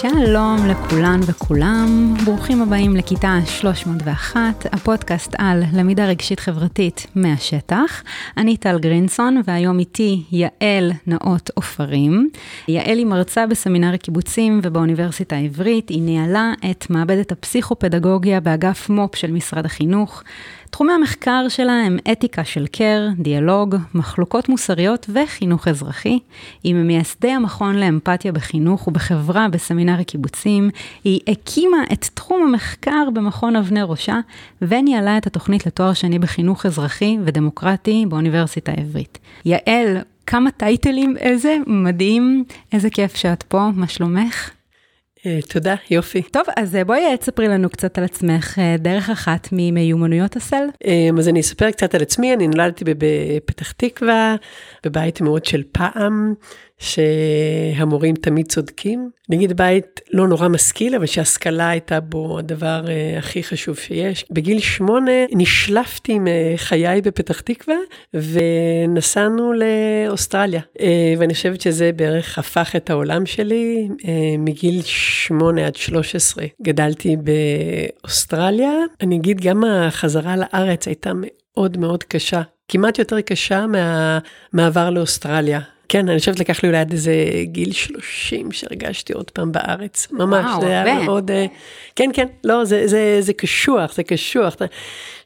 שלום לכולן וכולם, ברוכים הבאים לכיתה 301, הפודקאסט על למידה רגשית חברתית מהשטח. אני טל גרינסון והיום איתי יעל נאות עופרים. יעל היא מרצה בסמינר הקיבוצים ובאוניברסיטה העברית, היא ניהלה את מעבדת הפסיכופדגוגיה באגף מו"פ של משרד החינוך. תחומי המחקר שלה הם אתיקה של קר, דיאלוג, מחלוקות מוסריות וחינוך אזרחי. היא ממייסדי המכון לאמפתיה בחינוך ובחברה בסמינר הקיבוצים. היא הקימה את תחום המחקר במכון אבני ראשה, וניהלה את התוכנית לתואר שני בחינוך אזרחי ודמוקרטי באוניברסיטה העברית. יעל, כמה טייטלים, איזה מדהים, איזה כיף שאת פה, מה שלומך? אה, תודה, יופי. טוב, אז אה, בואי תספרי לנו קצת על עצמך, אה, דרך אחת ממיומנויות הסל. אז אני אספר קצת על עצמי, אני נולדתי בפתח תקווה, בבית מאוד של פעם, שהמורים תמיד צודקים. נגיד בית לא נורא משכיל, אבל שהשכלה הייתה בו הדבר uh, הכי חשוב שיש. בגיל שמונה נשלפתי מחיי בפתח תקווה, ונסענו לאוסטרליה. Uh, ואני חושבת שזה בערך הפך את העולם שלי. Uh, מגיל שמונה עד שלוש עשרה גדלתי באוסטרליה. אני אגיד, גם החזרה לארץ הייתה מאוד מאוד קשה. כמעט יותר קשה מהמעבר לאוסטרליה. כן, אני חושבת לקח לי אולי עד איזה גיל 30 שהרגשתי עוד פעם בארץ. ממש, וואו, זה היה מאוד... אה, כן, כן, לא, זה, זה, זה קשוח, זה קשוח.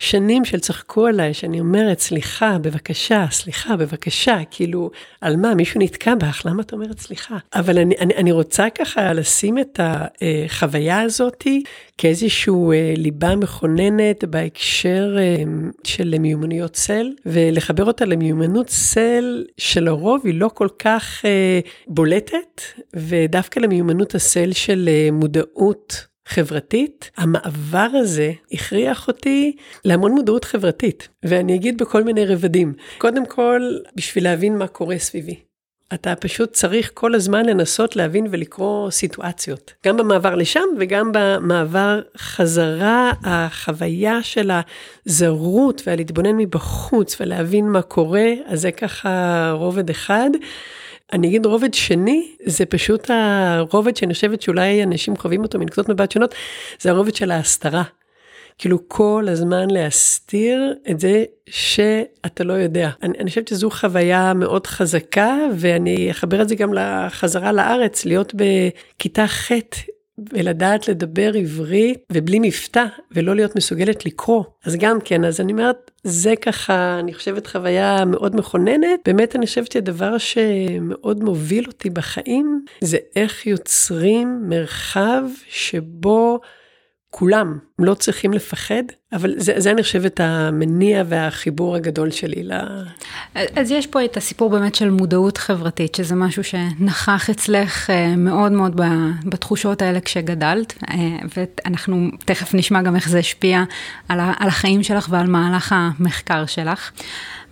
שנים של צחקו עליי, שאני אומרת, סליחה, בבקשה, סליחה, בבקשה, כאילו, על מה, מישהו נתקע בך, למה את אומרת סליחה? אבל אני, אני, אני רוצה ככה לשים את החוויה הזאתי כאיזשהו אה, ליבה מכוננת בהקשר אה, של מיומנויות סל, ולחבר אותה למיומנות סל שלרוב היא לא כל כך אה, בולטת, ודווקא למיומנות הסל של מודעות. חברתית, המעבר הזה הכריח אותי להמון מודעות חברתית, ואני אגיד בכל מיני רבדים. קודם כל, בשביל להבין מה קורה סביבי. אתה פשוט צריך כל הזמן לנסות להבין ולקרוא סיטואציות. גם במעבר לשם וגם במעבר חזרה, החוויה של הזרות והלהתבונן מבחוץ ולהבין מה קורה, אז זה ככה רובד אחד. אני אגיד רובד שני, זה פשוט הרובד שאני חושבת שאולי אנשים חווים אותו מנקודות מבט שונות, זה הרובד של ההסתרה. כאילו כל הזמן להסתיר את זה שאתה לא יודע. אני, אני חושבת שזו חוויה מאוד חזקה, ואני אחבר את זה גם לחזרה לארץ, להיות בכיתה ח' ולדעת לדבר עברית ובלי מבטא ולא להיות מסוגלת לקרוא. אז גם כן, אז אני אומרת, זה ככה, אני חושבת חוויה מאוד מכוננת. באמת אני חושבת שהדבר שמאוד מוביל אותי בחיים, זה איך יוצרים מרחב שבו כולם לא צריכים לפחד, אבל זה, זה אני חושבת המניע והחיבור הגדול שלי ל... אז יש פה את הסיפור באמת של מודעות חברתית, שזה משהו שנכח אצלך אה, מאוד מאוד בתחושות האלה כשגדלת, אה, ואנחנו תכף נשמע גם איך זה השפיע על, החיים שלך ועל מהלך המחקר שלך.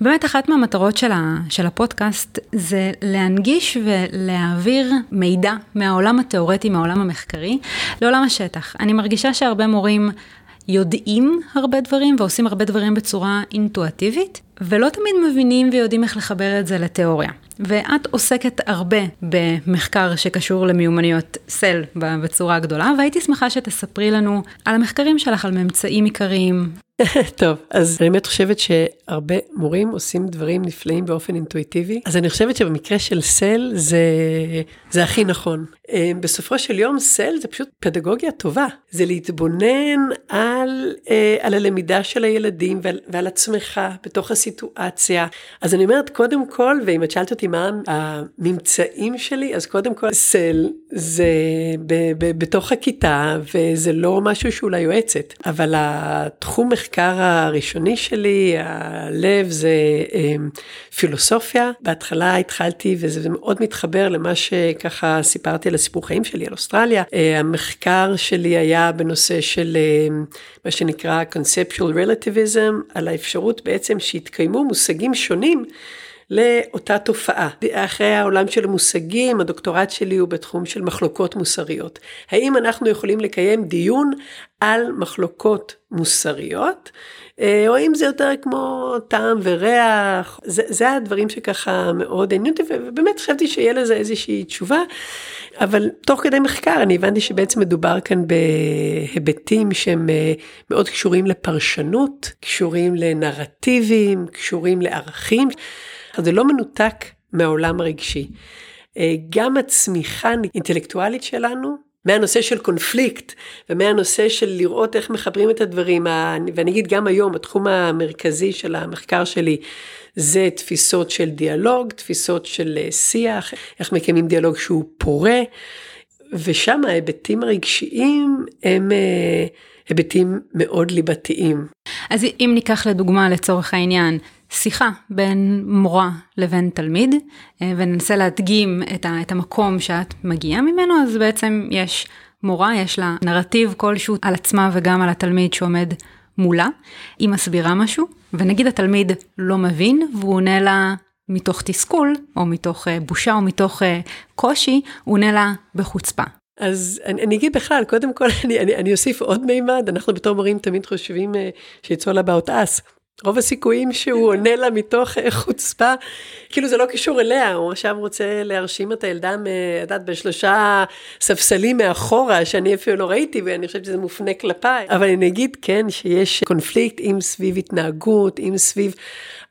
באמת אחת מהמטרות של, ה, של הפודקאסט זה להנגיש ולהעביר מידע מהעולם התיאורטי, מהעולם המחקרי, לעולם השטח. אני מרגישה שהרבה מורים יודעים הרבה דברים ועושים הרבה דברים בצורה אינטואטיבית, ולא תמיד מבינים ויודעים איך לחבר את זה לתיאוריה. ואת עוסקת הרבה במחקר שקשור למיומנויות סל בצורה הגדולה, והייתי שמחה שתספרי לנו על המחקרים שלך, על ממצאים עיקריים. טוב, אז אני באמת חושבת שהרבה מורים עושים דברים נפלאים באופן אינטואיטיבי, אז אני חושבת שבמקרה של סל זה, זה הכי נכון. אה, בסופו של יום סל זה פשוט פדגוגיה טובה, זה להתבונן על, אה, על הלמידה של הילדים ועל, ועל עצמך בתוך הסיטואציה. אז אני אומרת, קודם כל, ואם את שאלת אותי מה הממצאים שלי, אז קודם כל סל זה ב, ב, בתוך הכיתה, וזה לא משהו שאולי יועצת, אבל התחום המחקר הראשוני שלי, הלב זה אמ, פילוסופיה. בהתחלה התחלתי, וזה מאוד מתחבר למה שככה סיפרתי על הסיפור חיים שלי, על אוסטרליה. אה, המחקר שלי היה בנושא של אמ, מה שנקרא conceptual relativism, על האפשרות בעצם שהתקיימו מושגים שונים. לאותה תופעה. אחרי העולם של המושגים, הדוקטורט שלי הוא בתחום של מחלוקות מוסריות. האם אנחנו יכולים לקיים דיון על מחלוקות מוסריות, אה, או אם זה יותר כמו טעם וריח, זה, זה הדברים שככה מאוד עניינו אותי, ובאמת חשבתי שיהיה לזה איזושהי תשובה, אבל תוך כדי מחקר אני הבנתי שבעצם מדובר כאן בהיבטים שהם אה, מאוד קשורים לפרשנות, קשורים לנרטיבים, קשורים לערכים, אז זה לא מנותק מהעולם הרגשי. אה, גם הצמיחה האינטלקטואלית שלנו, מהנושא של קונפליקט ומהנושא של לראות איך מחברים את הדברים, ואני אגיד גם היום, התחום המרכזי של המחקר שלי זה תפיסות של דיאלוג, תפיסות של אה, שיח, איך מקיימים דיאלוג שהוא פורה, ושם ההיבטים הרגשיים הם אה, היבטים מאוד ליבתיים. אז אם ניקח לדוגמה לצורך העניין שיחה בין מורה לבין תלמיד, אה, וננסה להדגים את, ה, את המקום שאת מגיעה ממנו, אז בעצם יש מורה, יש לה נרטיב כלשהו על עצמה וגם על התלמיד שעומד מולה. היא מסבירה משהו, ונגיד התלמיד לא מבין, והוא עונה לה מתוך תסכול, או מתוך אה, בושה, או מתוך אה, קושי, הוא עונה לה בחוצפה. אז אני, אני אגיד בכלל, קודם כל אני, אני, אני אוסיף עוד מימד, אנחנו בתור מורים תמיד חושבים שיצאו לה באות אס. רוב הסיכויים שהוא עונה לה מתוך אה, חוצפה, כאילו זה לא קשור אליה, הוא עכשיו רוצה להרשים את הילדה, את יודעת, בשלושה ספסלים מאחורה, שאני אפילו לא ראיתי, ואני חושבת שזה מופנה כלפיי. אבל אני אגיד, כן, שיש קונפליקט, אם סביב התנהגות, אם סביב...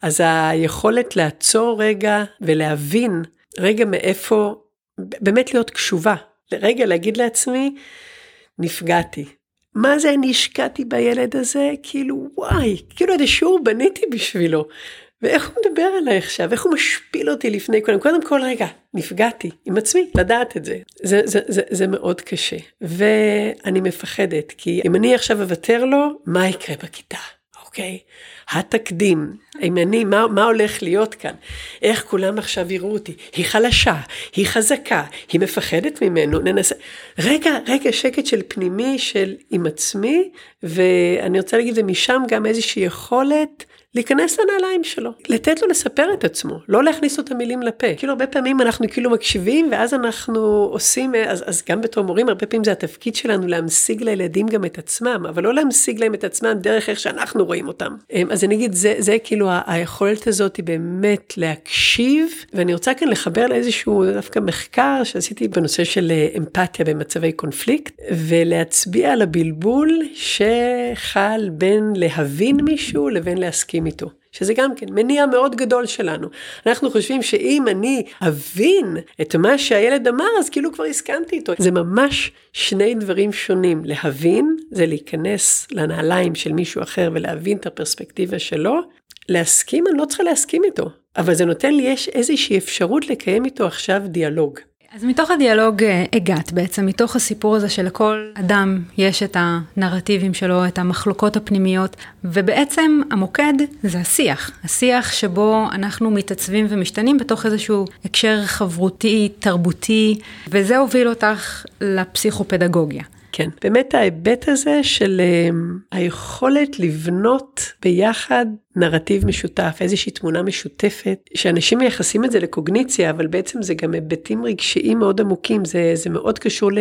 אז היכולת לעצור רגע ולהבין רגע מאיפה, באמת להיות קשובה, רגע להגיד לעצמי, נפגעתי, מה זה אני השקעתי בילד הזה? כאילו, וואי, כאילו איזה שיעור בניתי בשבילו. ואיך הוא מדבר עליי עכשיו, איך הוא משפיל אותי לפני כולם. קודם כל, רגע, נפגעתי עם עצמי, לדעת את זה. זה, זה, זה, זה מאוד קשה. ואני מפחדת, כי אם אני עכשיו אוותר לו, מה יקרה בכיתה? אוקיי? התקדים, אם אני, מה, מה הולך להיות כאן? איך כולם עכשיו יראו אותי? היא חלשה, היא חזקה, היא מפחדת ממנו, ננסה... רגע, רגע, שקט של פנימי, של עם עצמי, ואני רוצה להגיד, ומשם גם איזושהי יכולת להיכנס לנעליים שלו, לתת לו לספר את עצמו, לא להכניס לו את המילים לפה. כאילו הרבה פעמים אנחנו כאילו מקשיבים ואז אנחנו עושים, אז, אז גם בתור מורים הרבה פעמים זה התפקיד שלנו להמשיג לילדים גם את עצמם, אבל לא להמשיג להם את עצמם דרך איך שאנחנו רואים אותם. אמ, אז אני אגיד, זה, זה כאילו היכולת הזאת היא באמת להקשיב, ואני רוצה כאן לחבר לאיזשהו דווקא מחקר שעשיתי בנושא של אה, אמפתיה במצבי קונפליקט, ולהצביע על הבלבול שחל בין להבין מישהו לבין להסכים. מסכים איתו. שזה גם כן מניע מאוד גדול שלנו. אנחנו חושבים שאם אני אבין את מה שהילד אמר, אז כאילו כבר הסכמתי איתו. זה ממש שני דברים שונים. להבין זה להיכנס לנעליים של מישהו אחר ולהבין את הפרספקטיבה שלו. להסכים, אני לא צריכה להסכים איתו, אבל זה נותן לי יש איזושהי אפשרות לקיים איתו עכשיו דיאלוג. אז מתוך הדיאלוג אה, הגעת בעצם, מתוך הסיפור הזה שלכל אדם יש את הנרטיבים שלו, את המחלוקות הפנימיות, ובעצם המוקד זה השיח, השיח שבו אנחנו מתעצבים ומשתנים בתוך איזשהו הקשר חברותי, תרבותי, וזה הוביל אותך לפסיכופדגוגיה. כן, באמת ההיבט הזה של אמ, היכולת לבנות ביחד נרטיב משותף, איזושהי תמונה משותפת, שאנשים מייחסים את זה לקוגניציה, אבל בעצם זה גם היבטים רגשיים מאוד עמוקים, זה, זה מאוד קשור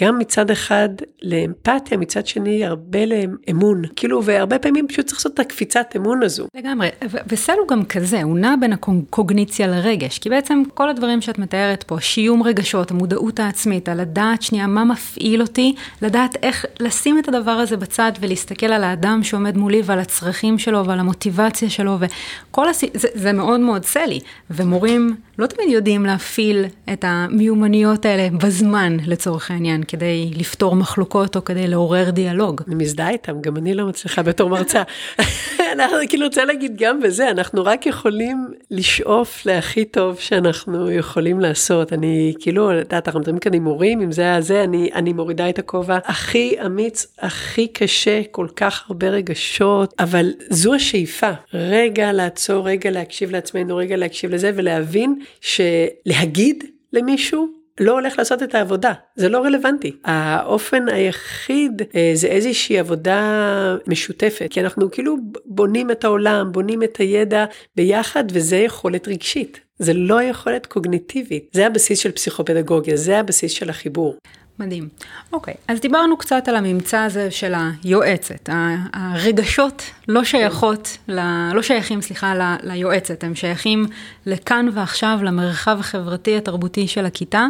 גם מצד אחד לאמפתיה, מצד שני הרבה לאמון, כאילו, והרבה פעמים פשוט צריך לעשות את הקפיצת אמון הזו. לגמרי, וסל הוא גם כזה, הוא נע בין הקוגניציה לרגש, כי בעצם כל הדברים שאת מתארת פה, שיום רגשות, המודעות העצמית, על לדעת שנייה מה מפעיל אותי, לדעת איך לשים את הדבר הזה בצד ולהסתכל על האדם שעומד מולי ועל הצרכים שלו ועל המוטיבציה. המוטיבציה שלו, וכל הס... זה, זה מאוד מאוד סלי, ומורים לא תמיד יודעים להפעיל את המיומנויות האלה בזמן, לצורך העניין, כדי לפתור מחלוקות או כדי לעורר דיאלוג. אני מזדהה איתם, גם אני לא מצליחה בתור מרצה. אנחנו כאילו רוצה להגיד גם בזה, אנחנו רק יכולים לשאוף להכי טוב שאנחנו יכולים לעשות. אני כאילו, את יודעת, אנחנו מדברים כאן עם מורים, אם זה היה זה, אני, אני מורידה את הכובע הכי אמיץ, הכי קשה, כל כך הרבה רגשות, אבל זו השאיפה. רגע לעצור, רגע להקשיב לעצמנו, רגע להקשיב לזה ולהבין שלהגיד למישהו לא הולך לעשות את העבודה, זה לא רלוונטי. האופן היחיד אה, זה איזושהי עבודה משותפת, כי אנחנו כאילו בונים את העולם, בונים את הידע ביחד, וזה יכולת רגשית. זה לא יכולת קוגניטיבית, זה הבסיס של פסיכופדגוגיה, זה הבסיס של החיבור. מדהים. אוקיי, אז דיברנו קצת על הממצא הזה של היועצת. הרגשות לא שייכות, ל... לא שייכים, סליחה, ל... ליועצת, הם שייכים לכאן ועכשיו, למרחב החברתי התרבותי של הכיתה.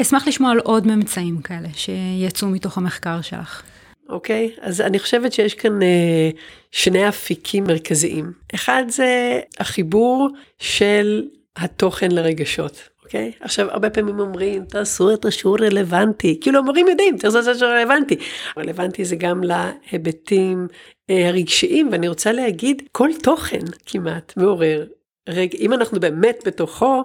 אשמח לשמוע על עוד ממצאים כאלה שיצאו מתוך המחקר שלך. אוקיי, okay, אז אני חושבת שיש כאן אה, שני אפיקים מרכזיים. אחד זה החיבור של התוכן לרגשות. אוקיי? Okay? עכשיו, הרבה פעמים אומרים, תעשו את השיעור רלוונטי. כאילו, המורים יודעים, תעשו את השיעור רלוונטי. רלוונטי זה גם להיבטים אה, הרגשיים, ואני רוצה להגיד, כל תוכן כמעט מעורר רג... אם אנחנו באמת בתוכו,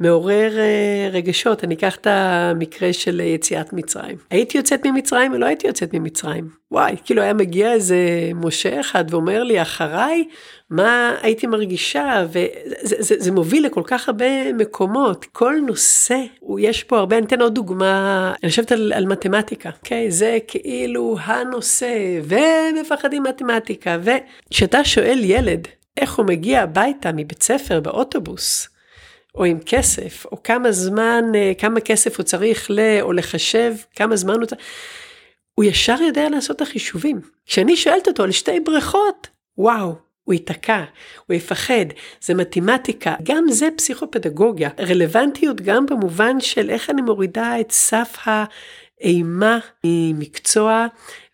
מעורר uh, רגשות. אני אקח את המקרה של יציאת מצרים. הייתי יוצאת ממצרים או לא הייתי יוצאת ממצרים? וואי, כאילו היה מגיע איזה משה אחד ואומר לי, אחריי, מה הייתי מרגישה, וזה זה, זה מוביל לכל כך הרבה מקומות. כל נושא, יש פה הרבה, אני אתן עוד דוגמה, אני חושבת על, על מתמטיקה, אוקיי? Okay? זה כאילו הנושא, ומפחדים מתמטיקה, וכשאתה שואל ילד, איך הוא מגיע הביתה מבית ספר באוטובוס, או עם כסף, או כמה זמן, אה, כמה כסף הוא צריך ל... או לחשב, כמה זמן הוא צריך, הוא ישר יודע לעשות את החישובים. כשאני שואלת אותו על שתי בריכות, וואו, הוא ייתקע, הוא יפחד, זה מתמטיקה, גם זה פסיכופדגוגיה. רלוונטיות גם במובן של איך אני מורידה את סף האימה ממקצוע,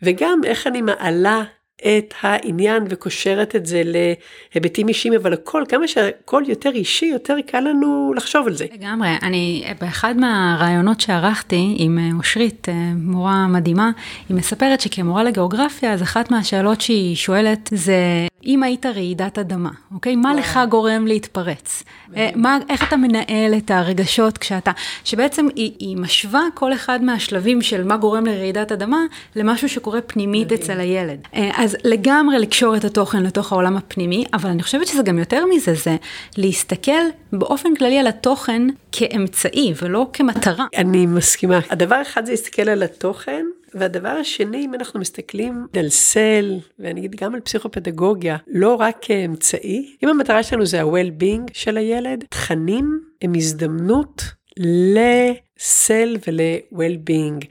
וגם איך אני מעלה את העניין וקושרת את זה להיבטים אישיים, אבל הכל, כמה שהכל יותר אישי, יותר קל לנו לחשוב על זה. לגמרי, אני, באחד מהרעיונות שערכתי עם אה, אושרית, אה, מורה מדהימה, היא מספרת שכמורה לגיאוגרפיה, אז אחת מהשאלות שהיא שואלת זה, אם היית רעידת אדמה, אוקיי? מה לך גורם להתפרץ? אה, מה, איך אתה מנהל את הרגשות כשאתה, שבעצם היא, היא משווה כל אחד מהשלבים של מה גורם לרעידת אדמה, למשהו שקורה פנימית אצל הילד. אז אז לגמרי לקשור את התוכן לתוך העולם הפנימי, אבל אני חושבת שזה גם יותר מזה, זה להסתכל באופן כללי על התוכן כאמצעי ולא כמטרה. אני מסכימה. הדבר אחד זה להסתכל על התוכן, והדבר השני, אם אנחנו מסתכלים על סל, ואני אגיד גם על פסיכופדגוגיה, לא רק כאמצעי, אם המטרה שלנו זה ה-well-being של הילד, תכנים הם הזדמנות לסל ול-well-being.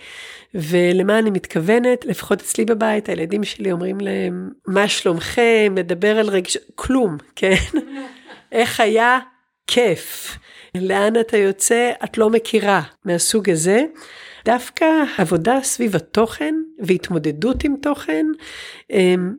ולמה אני מתכוונת, לפחות אצלי בבית, הילדים שלי אומרים להם, מה שלומכם, מדבר על רגש... כלום, כן? איך היה? כיף. לאן אתה יוצא? את לא מכירה, מהסוג הזה. דווקא עבודה סביב התוכן והתמודדות עם תוכן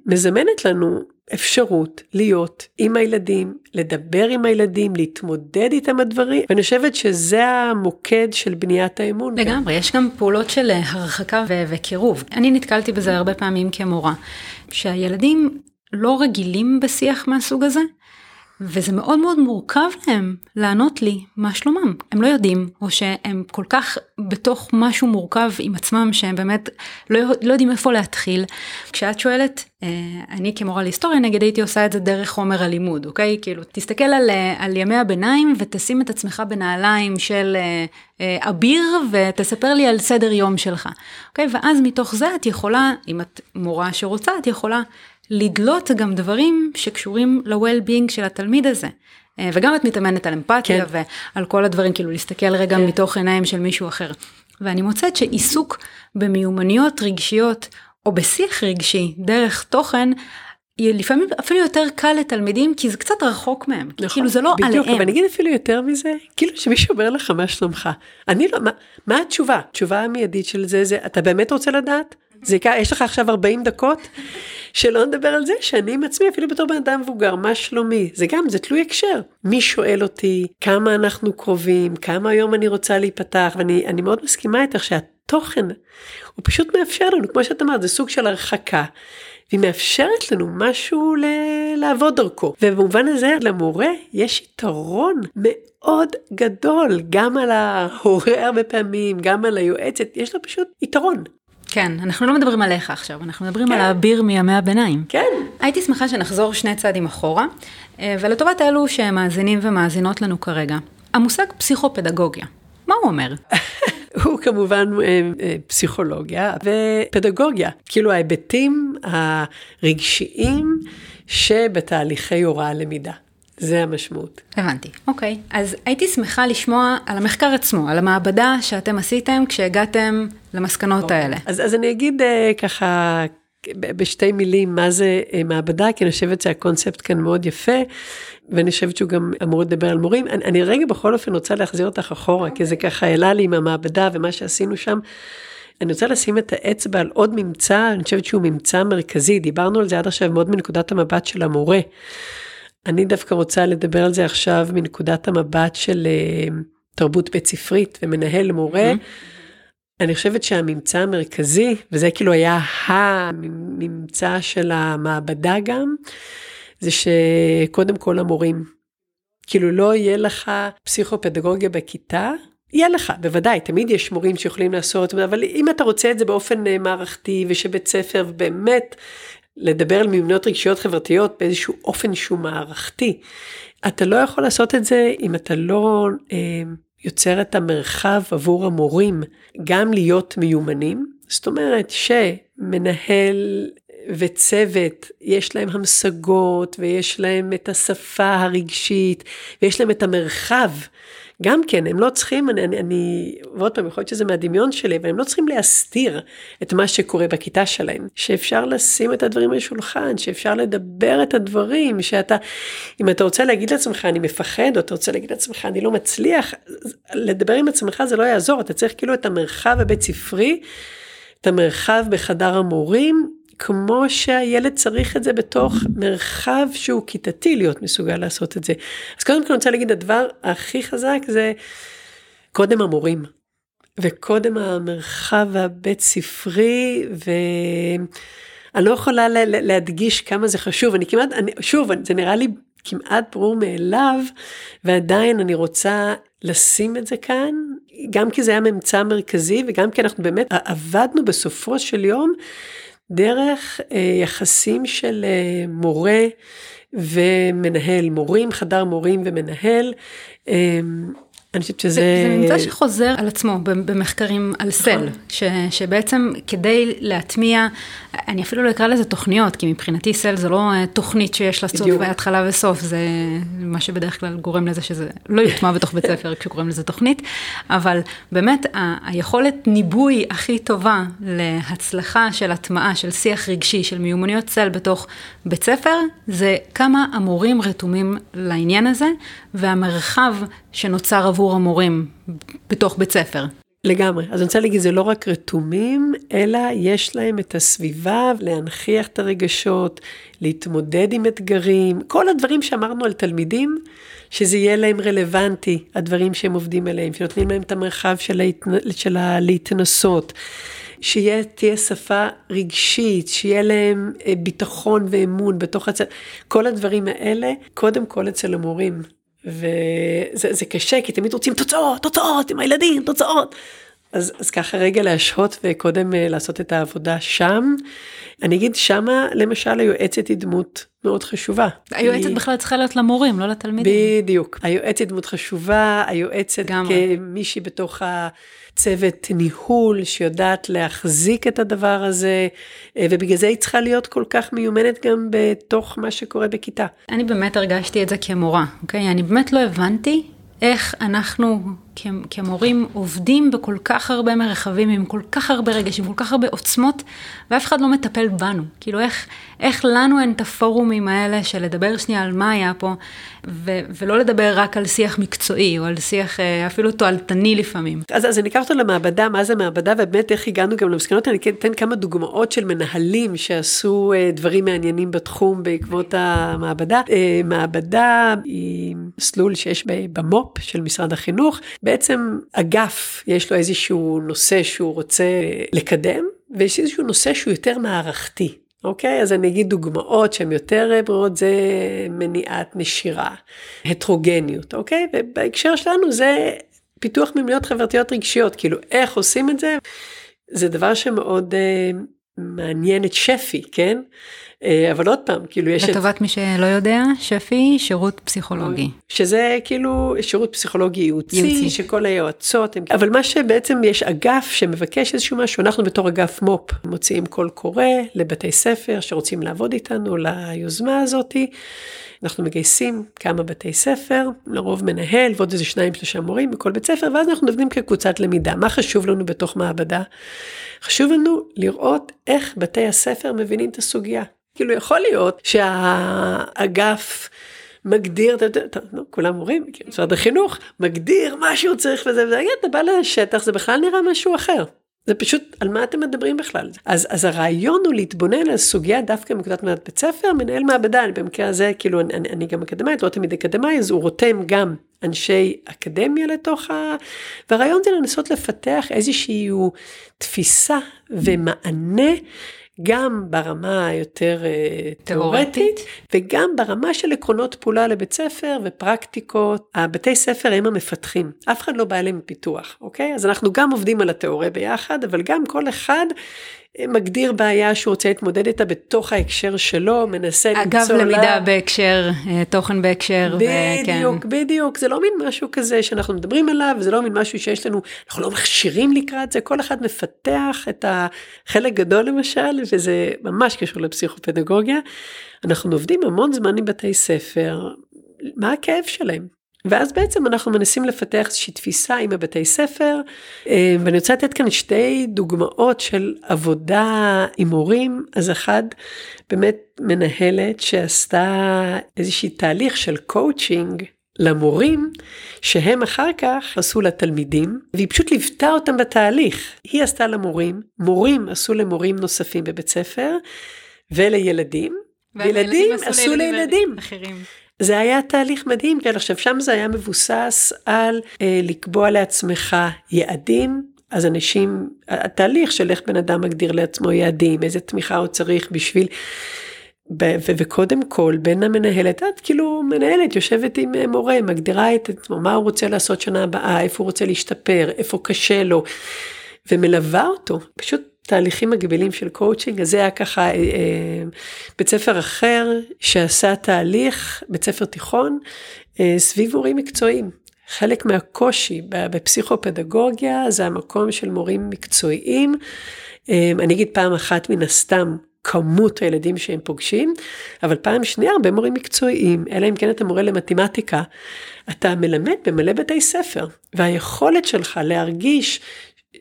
מזמנת לנו אפשרות להיות עם הילדים, לדבר עם הילדים, להתמודד איתם הדברים, ואני חושבת שזה המוקד של בניית האמון. לגמרי, יש גם פעולות של הרחקה ו- וקירוב. אני נתקלתי בזה הרבה פעמים כמורה, שהילדים לא רגילים בשיח מהסוג הזה, וזה מאוד מאוד מורכב להם לענות לי מה שלומם. הם לא יודעים, או שהם כל כך בתוך משהו מורכב עם עצמם, שהם באמת לא, לא יודעים איפה להתחיל. כשאת שואלת, אה, אני כמורה להיסטוריה נגיד הייתי עושה את זה דרך חומר הלימוד, אוקיי? כאילו, תסתכל על, אה, על ימי הביניים ותשים את עצמך בנעליים של אה, אביר ותספר לי על סדר יום שלך, אוקיי? ואז מתוך זה את יכולה, אם את מורה שרוצה, את יכולה לדלות גם דברים שקשורים ל-well-being של התלמיד הזה. אה, וגם את מתאמנת על אמפתיה כן. ועל כל הדברים, כאילו להסתכל רגע כן. מתוך עיניים של מישהו אחר. ואני מוצאת שעיסוק במיומנויות רגשיות או בשיח רגשי דרך תוכן, לפעמים אפילו יותר קל לתלמידים כי זה קצת רחוק מהם, נכון, כאילו זה לא בדיוק, עליהם. בדיוק, אבל אני אגיד אפילו יותר מזה, כאילו שמישהו אומר לך מה שלומך, אני לא, מה, מה התשובה? התשובה המיידית של זה זה, אתה באמת רוצה לדעת? זה יקרה, יש לך עכשיו 40 דקות, שלא נדבר על זה שאני עם עצמי, אפילו בתור בן אדם מבוגר, מה שלומי? זה גם, זה תלוי הקשר. מי שואל אותי, כמה אנחנו קרובים, כמה היום אני רוצה להיפתח, ואני מאוד מסכימה איתך שהתוכן, הוא פשוט מאפשר לנו, כמו שאת אמרת, זה סוג של הרחקה. והיא מאפשרת לנו משהו ל- לעבוד דרכו. ובמובן הזה למורה יש יתרון מאוד גדול, גם על ההורה הרבה פעמים, גם על היועצת, יש לו פשוט יתרון. כן, אנחנו לא מדברים עליך עכשיו, אנחנו מדברים כן. על האביר מימי הביניים. כן. הייתי שמחה שנחזור שני צעדים אחורה, אה, ולטובת אלו שמאזינים ומאזינות לנו כרגע, המושג פסיכופדגוגיה, מה הוא אומר? הוא כמובן אה, אה, פסיכולוגיה ופדגוגיה, כאילו ההיבטים הרגשיים שבתהליכי הוראה למידה. זה המשמעות. הבנתי, אוקיי. אז הייתי שמחה לשמוע על המחקר עצמו, על המעבדה שאתם עשיתם כשהגעתם למסקנות אוקיי. האלה. אז, אז אני אגיד uh, ככה בשתי מילים מה זה uh, מעבדה, כי אני חושבת שהקונספט כאן מאוד יפה, ואני חושבת שהוא גם אמור לדבר על מורים. אני, אני רגע בכל אופן רוצה להחזיר אותך אחורה, כי זה ככה העלה לי עם המעבדה ומה שעשינו שם. אני רוצה לשים את האצבע על עוד ממצא, אני חושבת שהוא ממצא מרכזי, דיברנו על זה עד עכשיו מאוד מנקודת המבט של המורה. אני דווקא רוצה לדבר על זה עכשיו מנקודת המבט של uh, תרבות בית ספרית ומנהל מורה. אני חושבת שהממצא המרכזי, וזה כאילו היה הממצא של המעבדה גם, זה שקודם כל המורים, כאילו לא יהיה לך פסיכופדגוגיה בכיתה, יהיה לך, בוודאי, תמיד יש מורים שיכולים לעשות, אבל אם אתה רוצה את זה באופן אה, מערכתי ושבית ספר באמת לדבר על מיומנויות רגשיות חברתיות באיזשהו אופן שהוא מערכתי. אתה לא יכול לעשות את זה אם אתה לא אה, יוצר את המרחב עבור המורים גם להיות מיומנים. זאת אומרת שמנהל וצוות, יש להם המשגות ויש להם את השפה הרגשית ויש להם את המרחב גם כן, הם לא צריכים, אני, אני, אני ועוד פעם, יכול להיות שזה מהדמיון שלי, אבל הם לא צריכים להסתיר את מה שקורה בכיתה שלהם. שאפשר לשים את הדברים על השולחן, שאפשר לדבר את הדברים, שאתה, אם אתה רוצה להגיד לעצמך, אני מפחד, או אתה רוצה להגיד לעצמך, אני לא מצליח, לדבר עם עצמך זה לא יעזור, אתה צריך כאילו את המרחב הבית ספרי, את המרחב בחדר המורים, כמו שהילד צריך את זה בתוך מרחב שהוא כיתתי להיות מסוגל לעשות את זה. אז קודם כל אני רוצה להגיד, הדבר הכי חזק זה קודם המורים, וקודם המרחב הבית ספרי, ואני לא יכולה להדגיש כמה זה חשוב, אני כמעט, אני, שוב, זה נראה לי כמעט ברור מאליו, ועדיין אני רוצה לשים את זה כאן, גם כי זה היה ממצא מרכזי, וגם כי אנחנו באמת עבדנו בסופו של יום דרך אה, יחסים של אה, מורה ומנהל, מורים, חדר מורים ומנהל. אני חושבת שזה... זה ממצא שחוזר על עצמו במחקרים על סל, נכון. ש, שבעצם כדי להטמיע, אני אפילו לא אקרא לזה תוכניות, כי מבחינתי סל זה לא אה, תוכנית שיש לה סוף והתחלה וסוף, זה מה שבדרך כלל גורם לזה שזה לא יוטמע בתוך בית ספר כשקוראים לזה תוכנית, אבל באמת ה- היכולת ניבוי הכי טובה להצלחה של הטמעה, של שיח רגשי, של מיומנויות סל בתוך בית ספר, זה כמה המורים רתומים לעניין הזה, והמרחב שנוצר עבור המורים בתוך בית ספר. לגמרי. אז אני רוצה להגיד, זה לא רק רתומים, אלא יש להם את הסביבה להנכיח את הרגשות, להתמודד עם אתגרים, כל הדברים שאמרנו על תלמידים, שזה יהיה להם רלוונטי, הדברים שהם עובדים עליהם, שנותנים להם את המרחב של, ההתנ... של הלהתנסות. שתהיה שפה רגשית, שיהיה להם אה, ביטחון ואמון בתוך הצ... כל הדברים האלה, קודם כל אצל המורים. וזה קשה, כי תמיד רוצים תוצאות, תוצאות עם הילדים, תוצאות. אז, אז ככה רגע להשהות וקודם אה, לעשות את העבודה שם. אני אגיד שמה למשל היועצת היא דמות מאוד חשובה. היועצת היא... בכלל צריכה להיות למורים, לא לתלמידים. בדיוק. היועצת דמות חשובה, היועצת כמישהי בתוך הצוות ניהול שיודעת להחזיק את הדבר הזה, אה, ובגלל זה היא צריכה להיות כל כך מיומנת גם בתוך מה שקורה בכיתה. אני באמת הרגשתי את זה כמורה, אוקיי? אני באמת לא הבנתי איך אנחנו כמורים עובדים בכל כך הרבה מרחבים, עם כל כך הרבה רגשים, כל כך הרבה עוצמות, ואף אחד לא מטפל בנו. כאילו, איך, איך לנו אין את הפורומים האלה של לדבר שנייה על מה היה פה, ו, ולא לדבר רק על שיח מקצועי, או על שיח אה, אפילו תועלתני לפעמים. אז, אז אני אקח אותו למעבדה, מה זה מעבדה, ובאמת איך הגענו גם למסקנות, אני אתן כמה דוגמאות של מנהלים שעשו אה, דברים מעניינים בתחום בעקבות המעבדה. אה, מעבדה היא מסלול שיש במו"פ של משרד החינוך. בעצם אגף, יש לו איזשהו נושא שהוא רוצה לקדם, ויש איזשהו נושא שהוא יותר מערכתי. אוקיי? אז אני אגיד דוגמאות שהן יותר ברורות, זה מניעת נשירה, הטרוגניות, אוקיי? ובהקשר שלנו זה פיתוח מיומנויות חברתיות רגשיות, כאילו איך עושים את זה? זה דבר שמאוד uh, מעניין את שפי, כן? אה, אבל עוד פעם, כאילו יש... לטובת מי שלא יודע, שפי, שירות פסיכולוגי. שזה כאילו שירות פסיכולוגי ייעוצי, ייעוצי. שכל היועצות, הם... אבל מה שבעצם יש אגף שמבקש איזשהו משהו, אנחנו בתור אגף מו"פ מוציאים קול קורא לבתי ספר שרוצים לעבוד איתנו ליוזמה הזאתי. אנחנו מגייסים כמה בתי ספר, לרוב מנהל ועוד איזה שניים שלושה מורים בכל בית ספר, ואז אנחנו עובדים כקבוצת למידה. מה חשוב לנו בתוך מעבדה? חשוב לנו לראות איך בתי הספר מבינים את הסוגיה. כאילו יכול להיות שהאגף מגדיר, לא, כולם מורים, משרד החינוך, מגדיר מה שהוא צריך וזה, וזה, אתה בא לשטח, זה בכלל נראה משהו אחר. זה פשוט, על מה אתם מדברים בכלל? אז, אז הרעיון הוא להתבונן על סוגיה דווקא מנקודת מעט בית ספר, מנהל מעבדה, אני במקרה הזה, כאילו, אני, אני גם אקדמאית, לא תמיד אקדמאי, אז הוא רותם גם אנשי אקדמיה לתוך ה... והרעיון זה לנסות לפתח איזושהי תפיסה ומענה. גם ברמה היותר אה, תיאורטית, וגם ברמה של עקרונות פעולה לבית ספר ופרקטיקות. הבתי ספר הם המפתחים, אף אחד לא בא אליהם פיתוח, אוקיי? אז אנחנו גם עובדים על התיאוריה ביחד, אבל גם כל אחד מגדיר בעיה שהוא רוצה להתמודד איתה בתוך ההקשר שלו, מנסה למצוא לה... אגב, למידה בהקשר, אה, תוכן בהקשר. בדיוק, וכן. בדיוק, זה לא מין משהו כזה שאנחנו מדברים עליו, זה לא מין משהו שיש לנו, אנחנו לא מכשירים לקראת זה, כל אחד מפתח את החלק גדול למשל, וזה ממש קשור לפסיכופדגוגיה. אנחנו עובדים המון זמן עם בתי ספר, מה הכאב שלהם? ואז בעצם אנחנו מנסים לפתח איזושהי תפיסה עם הבתי ספר, אה, ואני רוצה לתת כאן שתי דוגמאות של עבודה עם הורים. אז אחד, באמת מנהלת שעשתה איזושהי תהליך של קואוצ'ינג למורים, שהם אחר כך עשו לתלמידים, והיא פשוט ליוותה אותם בתהליך. היא עשתה למורים, מורים עשו למורים נוספים בבית ספר, ולילדים, וילדים עשו לילדים. אחרים. זה היה תהליך מדהים, כן, עכשיו שם זה היה מבוסס על אה, לקבוע לעצמך יעדים, אז אנשים, התהליך של איך בן אדם מגדיר לעצמו יעדים, איזה תמיכה הוא צריך בשביל, ב- ו- וקודם כל בין המנהלת, את כאילו מנהלת יושבת עם אה, מורה, מגדירה את עצמו, מה הוא רוצה לעשות שנה הבאה, איפה הוא רוצה להשתפר, איפה קשה לו, ומלווה אותו, פשוט תהליכים מקבילים של קואוצ'ינג, אז זה היה ככה אה, אה, בית ספר אחר שעשה תהליך, בית ספר תיכון, אה, סביב מורים מקצועיים. חלק מהקושי בפסיכופדגוגיה זה המקום של מורים מקצועיים. אני אגיד פעם אחת מן הסתם, כמות הילדים שהם פוגשים, אבל פעם שנייה הרבה מורים מקצועיים, אלא אם כן אתה מורה למתמטיקה, אתה מלמד במלא בתי ספר, והיכולת שלך להרגיש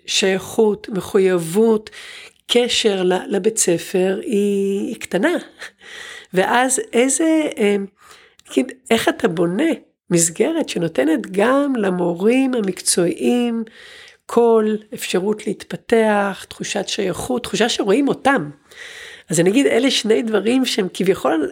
שייכות, מחויבות, קשר לבית ספר היא, היא קטנה. ואז איזה, אה, איך אתה בונה מסגרת שנותנת גם למורים המקצועיים קול, אפשרות להתפתח, תחושת שייכות, תחושה שרואים אותם. אז אני אגיד, אלה שני דברים שהם כביכול,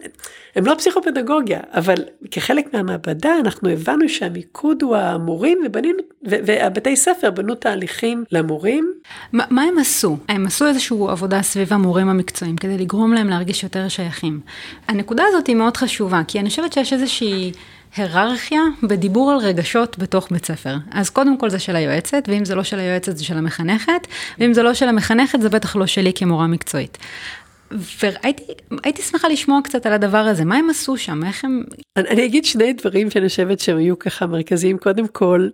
הם לא פסיכופדגוגיה, אבל כחלק מהמעבדה אנחנו הבנו שהמיקוד הוא המורים ובנינו, והבתי ספר בנו תהליכים למורים. ما, מה הם עשו? הם עשו איזושהי עבודה סביב המורים המקצועיים כדי לגרום להם להרגיש יותר שייכים. הנקודה הזאת היא מאוד חשובה, כי אני חושבת שיש איזושהי... היררכיה בדיבור על רגשות בתוך בית ספר. אז קודם כל זה של היועצת, ואם זה לא של היועצת זה של המחנכת, ואם זה לא של המחנכת זה בטח לא שלי כמורה מקצועית. והייתי שמחה לשמוע קצת על הדבר הזה, מה הם עשו שם, איך הם... אני, אני אגיד שני דברים שאני חושבת שהם היו ככה מרכזיים, קודם כל,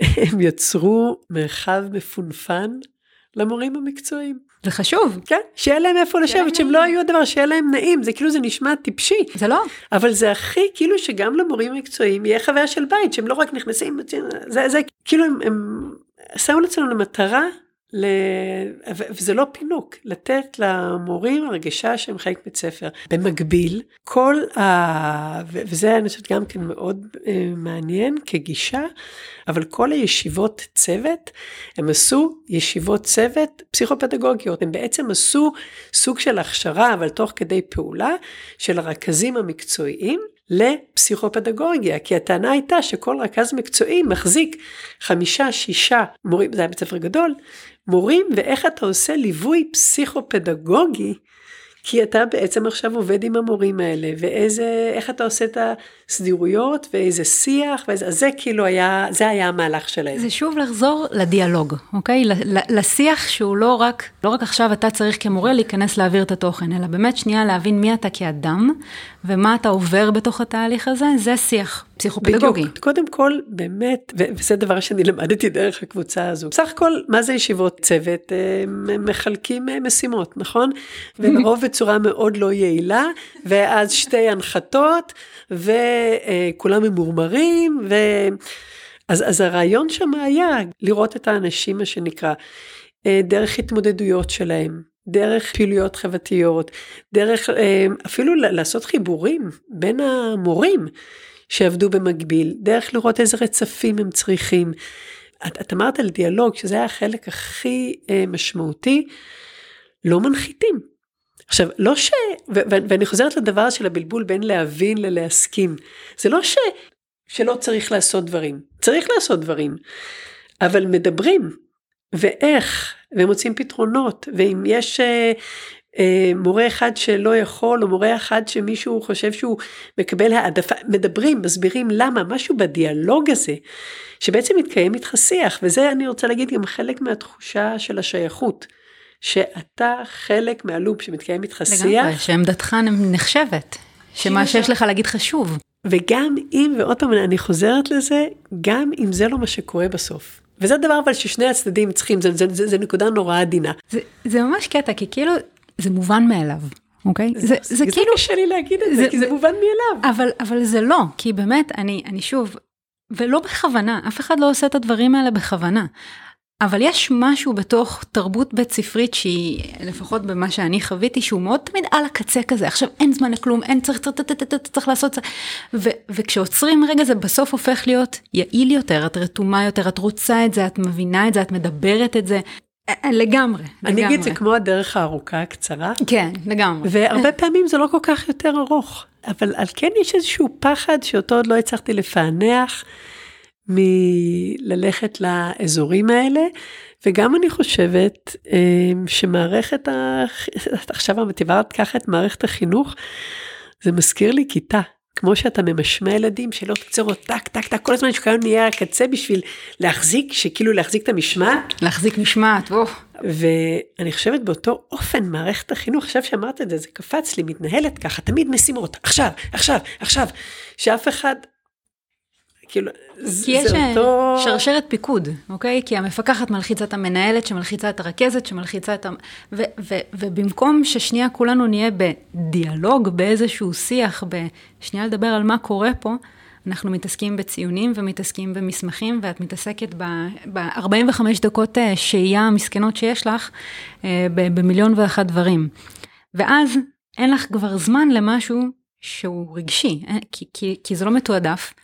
הם יצרו מרחב מפונפן למורים המקצועיים. זה חשוב. כן, שיהיה להם איפה לשבת, שהם לא היו הדבר, שיהיה להם נעים, זה כאילו זה נשמע טיפשי. זה לא. אבל זה הכי כאילו שגם למורים המקצועיים יהיה חוויה של בית, שהם לא רק נכנסים, זה, זה כאילו הם, הם שמו לעצמם למטרה ל... וזה לא פינוק, לתת למורים הרגשה שהם חלק בית ספר. במקביל, כל ה... וזה אני חושבת גם כן מאוד אה, מעניין כגישה, אבל כל הישיבות צוות, הם עשו ישיבות צוות פסיכופדגוגיות, הם בעצם עשו סוג של הכשרה, אבל תוך כדי פעולה, של הרכזים המקצועיים. לפסיכופדגוגיה, כי הטענה הייתה שכל רכז מקצועי מחזיק חמישה, שישה מורים, זה היה בית ספר גדול, מורים ואיך אתה עושה ליווי פסיכופדגוגי כי אתה בעצם עכשיו עובד עם המורים האלה, ואיזה, איך אתה עושה את הסדירויות, ואיזה שיח, ואיזה, אז זה כאילו היה, זה היה המהלך שלהם. זה שוב לחזור לדיאלוג, אוקיי? לשיח שהוא לא רק, לא רק עכשיו אתה צריך כמורה להיכנס להעביר את התוכן, אלא באמת שנייה להבין מי אתה כאדם, ומה אתה עובר בתוך התהליך הזה, זה שיח פסיכופדגוגי. בדיוק, קודם כל, באמת, וזה דבר שאני למדתי דרך הקבוצה הזו. בסך הכל, מה זה ישיבות צוות? אה, מחלקים אה, משימות, נכון? ולרוב בצורה מאוד לא יעילה, ואז שתי הנחתות, וכולם ממורמרים, ו... אז, אז הרעיון שם היה לראות את האנשים, מה שנקרא, אה, דרך התמודדויות שלהם, דרך פעילויות חברתיות, דרך אפילו לעשות חיבורים בין המורים. שעבדו במקביל, דרך לראות איזה רצפים הם צריכים. את, את אמרת על דיאלוג, שזה היה החלק הכי אה, משמעותי, לא מנחיתים. עכשיו, לא ש... ו- ו- ואני חוזרת לדבר של הבלבול בין להבין ללהסכים. זה לא ש... שלא צריך לעשות דברים, צריך לעשות דברים, אבל מדברים, ואיך, ומוצאים פתרונות, ואם יש אה, אה, מורה אחד שלא יכול, או מורה אחד שמישהו חושב שהוא מקבל העדפה, מדברים, מסבירים למה, משהו בדיאלוג הזה, שבעצם מתקיים איתך שיח, וזה אני רוצה להגיד גם חלק מהתחושה של השייכות. שאתה חלק מהלופ שמתקיים איתך שיח. לגמרי, שעמדתך נחשבת, שמה שיש לך להגיד חשוב. וגם אם, ועוד פעם אני חוזרת לזה, גם אם זה לא מה שקורה בסוף. וזה דבר אבל ששני הצדדים צריכים, זה, זה, זה, זה נקודה נורא עדינה. זה, זה ממש קטע, כי כאילו זה מובן מאליו. אוקיי? זה, זה, זה, זה כאילו... קשה לי להגיד את זה, זה כי זה, זה מובן מאליו. אבל, אבל זה לא, כי באמת, אני, אני שוב, ולא בכוונה, אף אחד לא עושה את הדברים האלה בכוונה. אבל יש משהו בתוך תרבות בית ספרית שהיא, לפחות במה שאני חוויתי, שהוא מאוד תמיד על הקצה כזה, עכשיו אין זמן לכלום, אין צריך, צריך, צריך, צריך, צריך לעשות, ו, וכשעוצרים רגע זה בסוף הופך להיות יעיל יותר, את רתומה יותר, את רוצה את זה, את מבינה את זה, את מדברת את זה, לגמרי, לגמרי. אני אגיד, זה כמו הדרך הארוכה הקצרה. כן, לגמרי. והרבה פעמים זה לא כל כך יותר ארוך, אבל על כן יש איזשהו פחד שאותו עוד לא הצלחתי לפענח מללכת לאזורים האלה, וגם אני חושבת אמ, שמערכת, ה... עכשיו את דיברת ככה את מערכת החינוך, זה מזכיר לי כיתה. כמו שאתה ממשמע ילדים, שלא תקצור טק, טק, טק, כל הזמן שכאן נהיה הקצה בשביל להחזיק, שכאילו להחזיק את המשמעת. להחזיק משמעת, בוא. ואני חושבת באותו אופן, מערכת החינוך, עכשיו שאמרת את זה, זה קפץ לי, מתנהלת ככה, תמיד משימות, עכשיו, עכשיו, עכשיו, שאף אחד כאילו, כי יש אה, אותו... שרשרת פיקוד, אוקיי? כי המפקחת מלחיצה את המנהלת, שמלחיצה את הרכזת, שמלחיצה את ה... ו- ו- ובמקום ששנייה כולנו נהיה בדיאלוג, באיזשהו שיח, בשנייה לדבר על מה קורה פה, אנחנו מתעסקים בציונים ומתעסקים במסמכים, ואת מתעסקת ב-45 ב- דקות אה, שהייה המסכנות שיש לך, אה, במיליון ואחת דברים. ואז אין לך כבר זמן למשהו שהוא רגשי, כי, כי, כי זה לא מתועדף.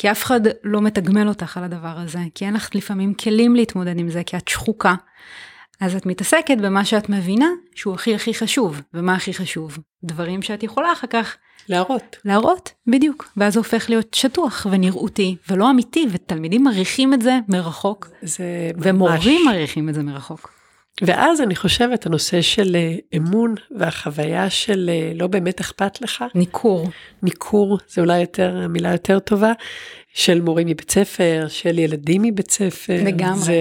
כי אף אחד לא מתגמל אותך על הדבר הזה, כי אין לך לפעמים כלים להתמודד עם זה, כי את שחוקה. אז את מתעסקת במה שאת מבינה שהוא הכי הכי חשוב. ומה הכי חשוב? דברים שאת יכולה אחר כך... להראות. להראות, בדיוק. ואז זה הופך להיות שטוח ונראותי ולא אמיתי, ותלמידים מעריכים את זה מרחוק. זה ומורים מעריכים את זה מרחוק. ואז אני חושבת הנושא של אה, אמון והחוויה של אה, לא באמת אכפת לך. ניכור. ניכור זה אולי יותר המילה יותר טובה. של מורים מבית ספר, של ילדים מבית ספר. לגמרי. זה,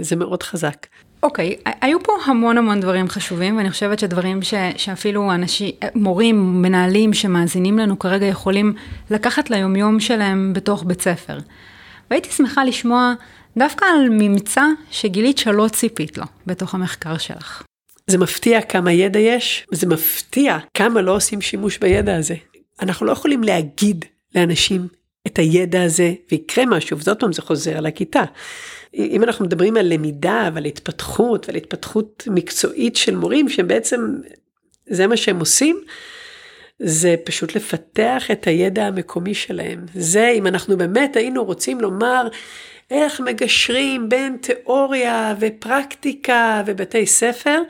זה מאוד חזק. אוקיי, okay, היו פה המון המון דברים חשובים, ואני חושבת שדברים ש, שאפילו אנשים, מורים, מנהלים שמאזינים לנו כרגע יכולים לקחת ליומיום שלהם בתוך בית ספר. והייתי שמחה לשמוע דווקא על ממצא שגילית שלא ציפית לו בתוך המחקר שלך. זה מפתיע כמה ידע יש, זה מפתיע כמה לא עושים שימוש בידע הזה. אנחנו לא יכולים להגיד לאנשים את הידע הזה ויקרה משהו, וזאת פעם זה חוזר לכיתה. אם אנחנו מדברים על למידה ועל התפתחות ועל התפתחות מקצועית של מורים שבעצם זה מה שהם עושים, זה פשוט לפתח את הידע המקומי שלהם. זה אם אנחנו באמת היינו רוצים לומר איך מגשרים בין תיאוריה ופרקטיקה ובתי ספר,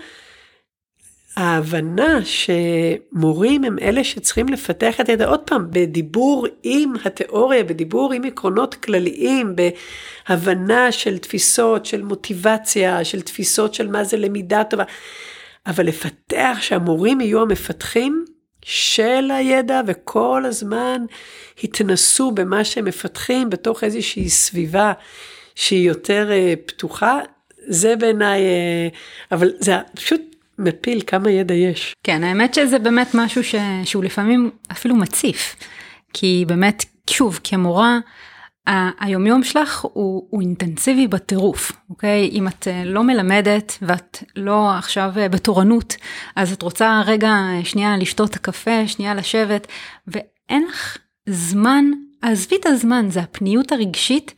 ההבנה שמורים הם אלה שצריכים לפתח את הידע, עוד פעם, בדיבור עם התיאוריה, בדיבור עם עקרונות כלליים, בהבנה של תפיסות, של מוטיבציה, של תפיסות של מה זה למידה טובה. אבל לפתח שהמורים יהיו המפתחים של הידע וכל הזמן התנסו במה שהם מפתחים בתוך איזושהי סביבה שהיא יותר uh, פתוחה, זה בעיניי, uh, אבל זה פשוט מפיל כמה ידע יש. כן, האמת שזה באמת משהו ש... שהוא לפעמים אפילו מציף. כי באמת, שוב, כמורה, היומיום שלך הוא, הוא אינטנסיבי בטירוף, אוקיי? אם את אה, לא מלמדת ואת לא עכשיו אה, בתורנות, אז את רוצה רגע אה, שנייה לשתות קפה, שנייה לשבת, ואין לך זמן, עזבי את הזמן, זה הפניות הרגשית.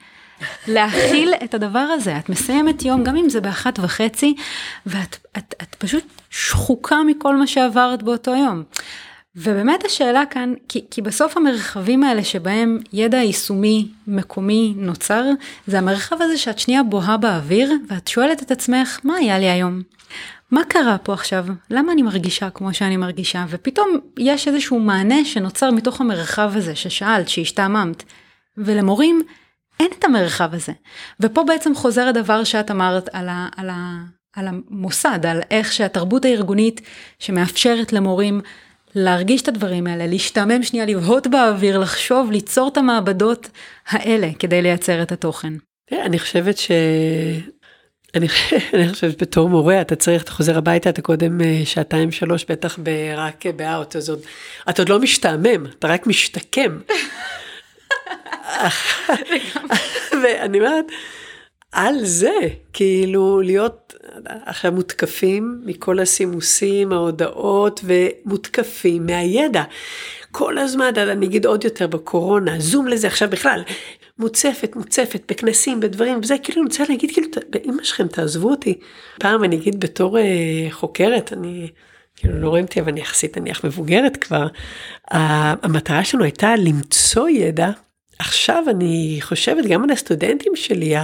להכיל את הדבר הזה. את מסיימת יום, גם אם זה באחת וחצי, ואת את, את פשוט שחוקה מכל מה שעברת באותו יום. ובאמת השאלה כאן, כי, כי בסוף המרחבים האלה שבהם ידע יישומי מקומי נוצר, זה המרחב הזה שאת שנייה בוהה באוויר, ואת שואלת את עצמך, מה היה לי היום? מה קרה פה עכשיו? למה אני מרגישה כמו שאני מרגישה? ופתאום יש איזשהו מענה שנוצר מתוך המרחב הזה ששאלת, שהשתעממת. ולמורים אין את המרחב הזה. ופה בעצם חוזר הדבר שאת אמרת על, ה, על, ה, על המוסד, על איך שהתרבות הארגונית שמאפשרת למורים להרגיש את הדברים האלה, להשתעמם שנייה, לבהות באוויר, לחשוב, ליצור את המעבדות האלה כדי לייצר את התוכן. אני חושבת ש... אני, אני חושבת בתור מורה אתה צריך אתה חוזר הביתה אתה קודם אה, שעתיים שלוש בטח רק באאוט אז עוד אתה עוד לא משתעמם אתה רק משתקם. ואני אומרת על זה כאילו להיות עכשיו מותקפים מכל הסימוסים, ההודעות, ומותקפים מהידע. כל הזמן, אני אגיד עוד יותר בקורונה, זום לזה עכשיו בכלל, מוצפת, מוצפת, בכנסים, בדברים, וזה כאילו, אני רוצה להגיד, כאילו, באמא שלכם תעזבו אותי. פעם אני אגיד בתור אה, חוקרת, אני... כאילו לא רואים אותי, אבל אני יחסית נניח מבוגרת כבר, המטרה שלנו הייתה למצוא ידע עכשיו אני חושבת גם על הסטודנטים שלי,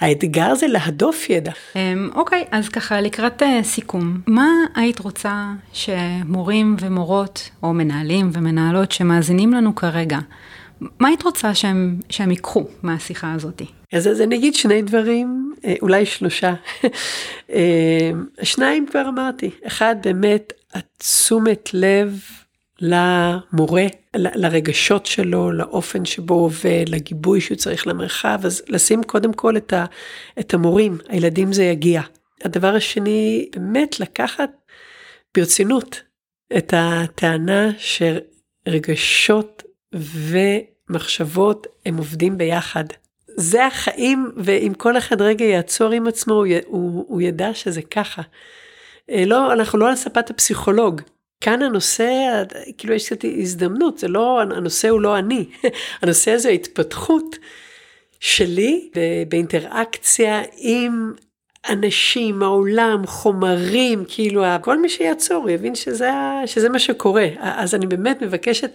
האתגר זה להדוף ידע. אמ, אוקיי, אז ככה לקראת אה, סיכום, מה היית רוצה שמורים ומורות, או מנהלים ומנהלות שמאזינים לנו כרגע, מה היית רוצה שהם, שהם ייקחו מהשיחה הזאת? אז, אז אני אגיד שני דברים, אה, אולי שלושה. אה, שניים כבר אמרתי, אחד באמת התשומת לב למורה, לרגשות שלו, לאופן שבו עובד, לגיבוי שהוא צריך למרחב, אז לשים קודם כל את, ה, את המורים, הילדים זה יגיע. הדבר השני, באמת לקחת ברצינות את הטענה שרגשות ומחשבות הם עובדים ביחד. זה החיים, ואם כל אחד רגע יעצור עם עצמו, הוא, הוא, הוא ידע שזה ככה. אה, לא, אנחנו לא על ספת הפסיכולוג, כאן הנושא, כאילו יש קצת הזדמנות, זה לא, הנושא הוא לא אני, הנושא הזה ההתפתחות שלי באינטראקציה עם אנשים, העולם, חומרים, כאילו כל מי שיעצור יבין שזה, שזה מה שקורה. אז אני באמת מבקשת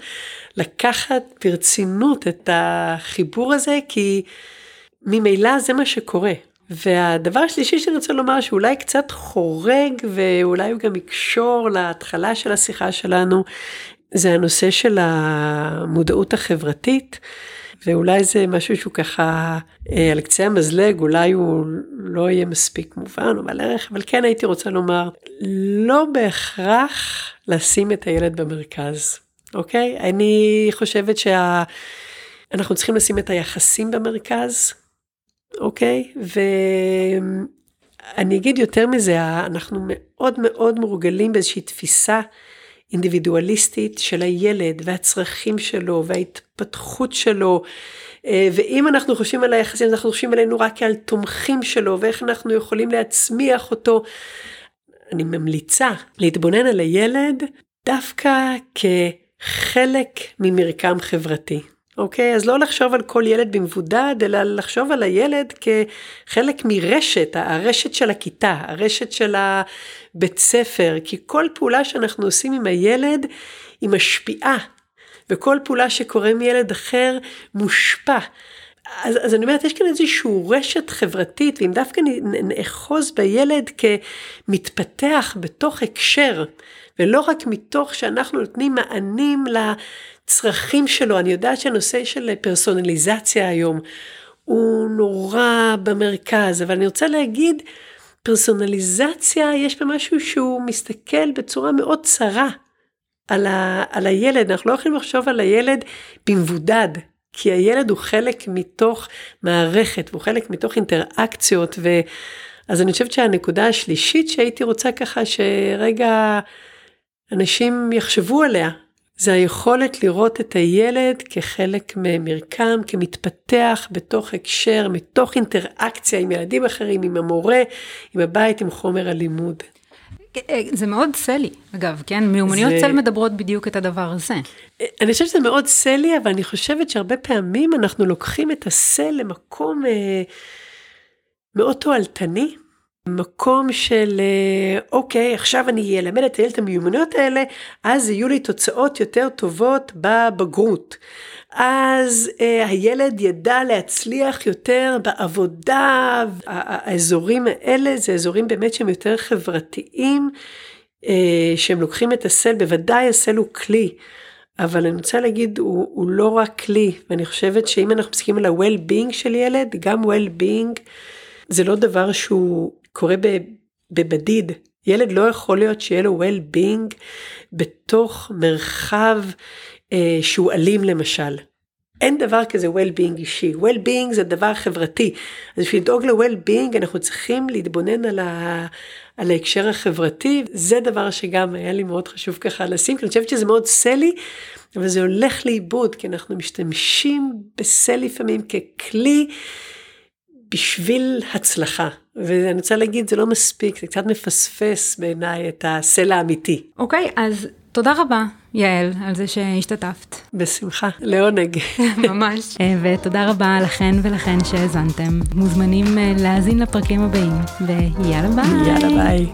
לקחת ברצינות את החיבור הזה, כי ממילא זה מה שקורה. והדבר השלישי שאני רוצה לומר שאולי קצת חורג ואולי הוא גם יקשור להתחלה של השיחה שלנו, זה הנושא של המודעות החברתית. ואולי זה משהו שהוא ככה אה, על קצה המזלג, אולי הוא לא יהיה מספיק מובן או בעל ערך, אבל כן הייתי רוצה לומר, לא בהכרח לשים את הילד במרכז, אוקיי? אני חושבת שאנחנו שה... צריכים לשים את היחסים במרכז, אוקיי? ואני אגיד יותר מזה, אנחנו מאוד מאוד מורגלים באיזושהי תפיסה אינדיבידואליסטית של הילד והצרכים שלו וההתפתחות שלו. אה, ואם אנחנו חושבים על היחסים, אנחנו חושבים עלינו רק כעל תומכים שלו ואיך אנחנו יכולים להצמיח אותו. אני ממליצה להתבונן על הילד דווקא כחלק ממרקם חברתי. אוקיי? אז לא לחשוב על כל ילד במבודד, אלא לחשוב על הילד כחלק מרשת, הרשת של הכיתה, הרשת של הבית ספר, כי כל פעולה שאנחנו עושים עם הילד היא משפיעה, וכל פעולה שקורה עם ילד אחר מושפע. אז, אז אני אומרת, יש כאן איזושהי רשת חברתית, ואם דווקא נאחוז בילד כמתפתח בתוך הקשר, ולא רק מתוך שאנחנו נותנים מענים לצרכים שלו. אני יודעת שהנושא של פרסונליזציה היום הוא נורא במרכז, אבל אני רוצה להגיד, פרסונליזציה, יש בה משהו שהוא מסתכל בצורה מאוד צרה על, ה, על הילד, אנחנו לא יכולים לחשוב על הילד במבודד, כי הילד הוא חלק מתוך מערכת, והוא חלק מתוך אינטראקציות, ו... אז אני חושבת שהנקודה השלישית שהייתי רוצה ככה שרגע אנשים יחשבו עליה, זה היכולת לראות את הילד כחלק ממרקם, כמתפתח בתוך הקשר, מתוך אינטראקציה עם ילדים אחרים, עם המורה, עם הבית, עם חומר הלימוד. אה, זה מאוד סלי, אגב, כן? מיומנויות זה... צל מדברות בדיוק את הדבר הזה. אה, אני חושבת שזה מאוד סלי, אבל אני חושבת שהרבה פעמים אנחנו לוקחים את הסל למקום אה, מאוד תועלתני, מקום של אה, אוקיי, עכשיו אני אלמד את הילד את המיומנויות האלה, אז יהיו לי תוצאות יותר טובות בבגרות. אז אה, הילד ידע להצליח יותר בעבודה, האזורים האלה זה אזורים באמת שהם יותר חברתיים, אה, שהם לוקחים את הסל, בוודאי הסל הוא כלי. אבל אני רוצה להגיד, הוא, הוא לא רק כלי, ואני חושבת שאם אנחנו מסתכלים על ה-well-being של ילד, גם well-being זה לא דבר שהוא קורה בבדיד. ילד לא יכול להיות שיהיה לו well-being בתוך מרחב אה, שהוא אלים למשל. אין דבר כזה well-being אישי, well-being זה דבר חברתי. אז בשביל לדאוג ל-well-being אנחנו צריכים להתבונן על, ה... על ההקשר החברתי, זה דבר שגם היה לי מאוד חשוב ככה לשים, כי אני חושבת שזה מאוד סלי, אבל זה הולך לאיבוד, כי אנחנו משתמשים בסל לפעמים ככלי בשביל הצלחה. ואני רוצה להגיד, זה לא מספיק, זה קצת מפספס בעיניי את הסלע האמיתי. אוקיי, okay, אז תודה רבה, יעל, על זה שהשתתפת. בשמחה, לעונג. ממש. אה, ותודה רבה לכן ולכן שהאזנתם. מוזמנים אה, להאזין לפרקים הבאים, ויאללה ביי. יאללה ביי.